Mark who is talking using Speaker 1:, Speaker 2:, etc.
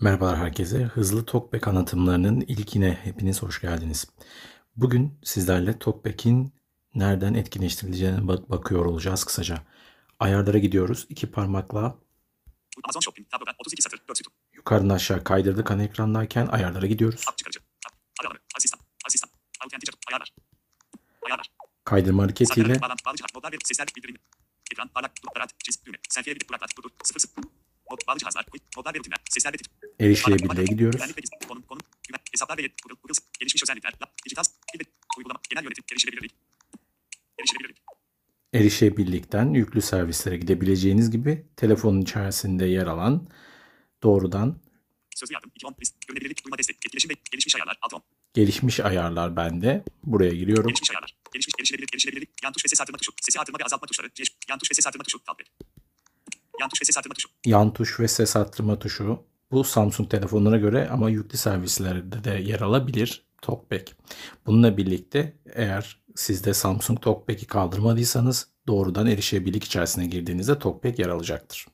Speaker 1: Merhabalar herkese. Hızlı TalkBack anlatımlarının ilkine hepiniz hoş geldiniz. Bugün sizlerle TalkBack'in nereden etkinleştirileceğine bak bakıyor olacağız kısaca. Ayarlara gidiyoruz. İki parmakla
Speaker 2: Amazon Shopping tablodan 32 satır 4 sütun.
Speaker 1: yukarıdan aşağı kaydırdık ana ekrandayken ayarlara gidiyoruz. Kaydırma hareketiyle.
Speaker 2: Ekran. Parlak. Dur. Parant. Çiz. Düğme. Selfie'ye gidip duraklar. Dur. Sıfır sıfır. Mod. Bağlı cihazlar. Quick. Modlar ve rutinler. Sesler ve tip.
Speaker 1: erişilebilirliğe gidiyoruz.
Speaker 2: Konum. Konum. Hesaplar ve Google. Google. Gelişmiş özellikler. Dijital. Uygulama. Genel yönetim. Erişilebilirlik. Erişilebilirlik.
Speaker 1: Erişebilirlikten yüklü servislere gidebileceğiniz gibi telefonun içerisinde yer alan doğrudan
Speaker 2: Sözlü yardım. 2 10 list. Görünebilirlik. Duyma destek. Etkileşim ve gelişmiş ayarlar. Alt 10.
Speaker 1: gelişmiş ayarlar bende. Buraya giriyorum.
Speaker 2: Gelişmiş ayarlar. Gelişmiş erişilebilirlik. Erişilebilirlik. Yan tuş ve ses artırma tuşu. Sesi artırma ve azaltma tuşları. Yan tuş ve ses artırma tuşu. Tablet. Yan tuş ve ses artırma tuşu.
Speaker 1: yan tuş ve ses arttırma tuşu. Bu Samsung telefonlara göre ama yüklü servislerde de yer alabilir TalkBack. Bununla birlikte eğer siz de Samsung TalkBack'i kaldırmadıysanız doğrudan erişebilirlik içerisine girdiğinizde TalkBack yer alacaktır.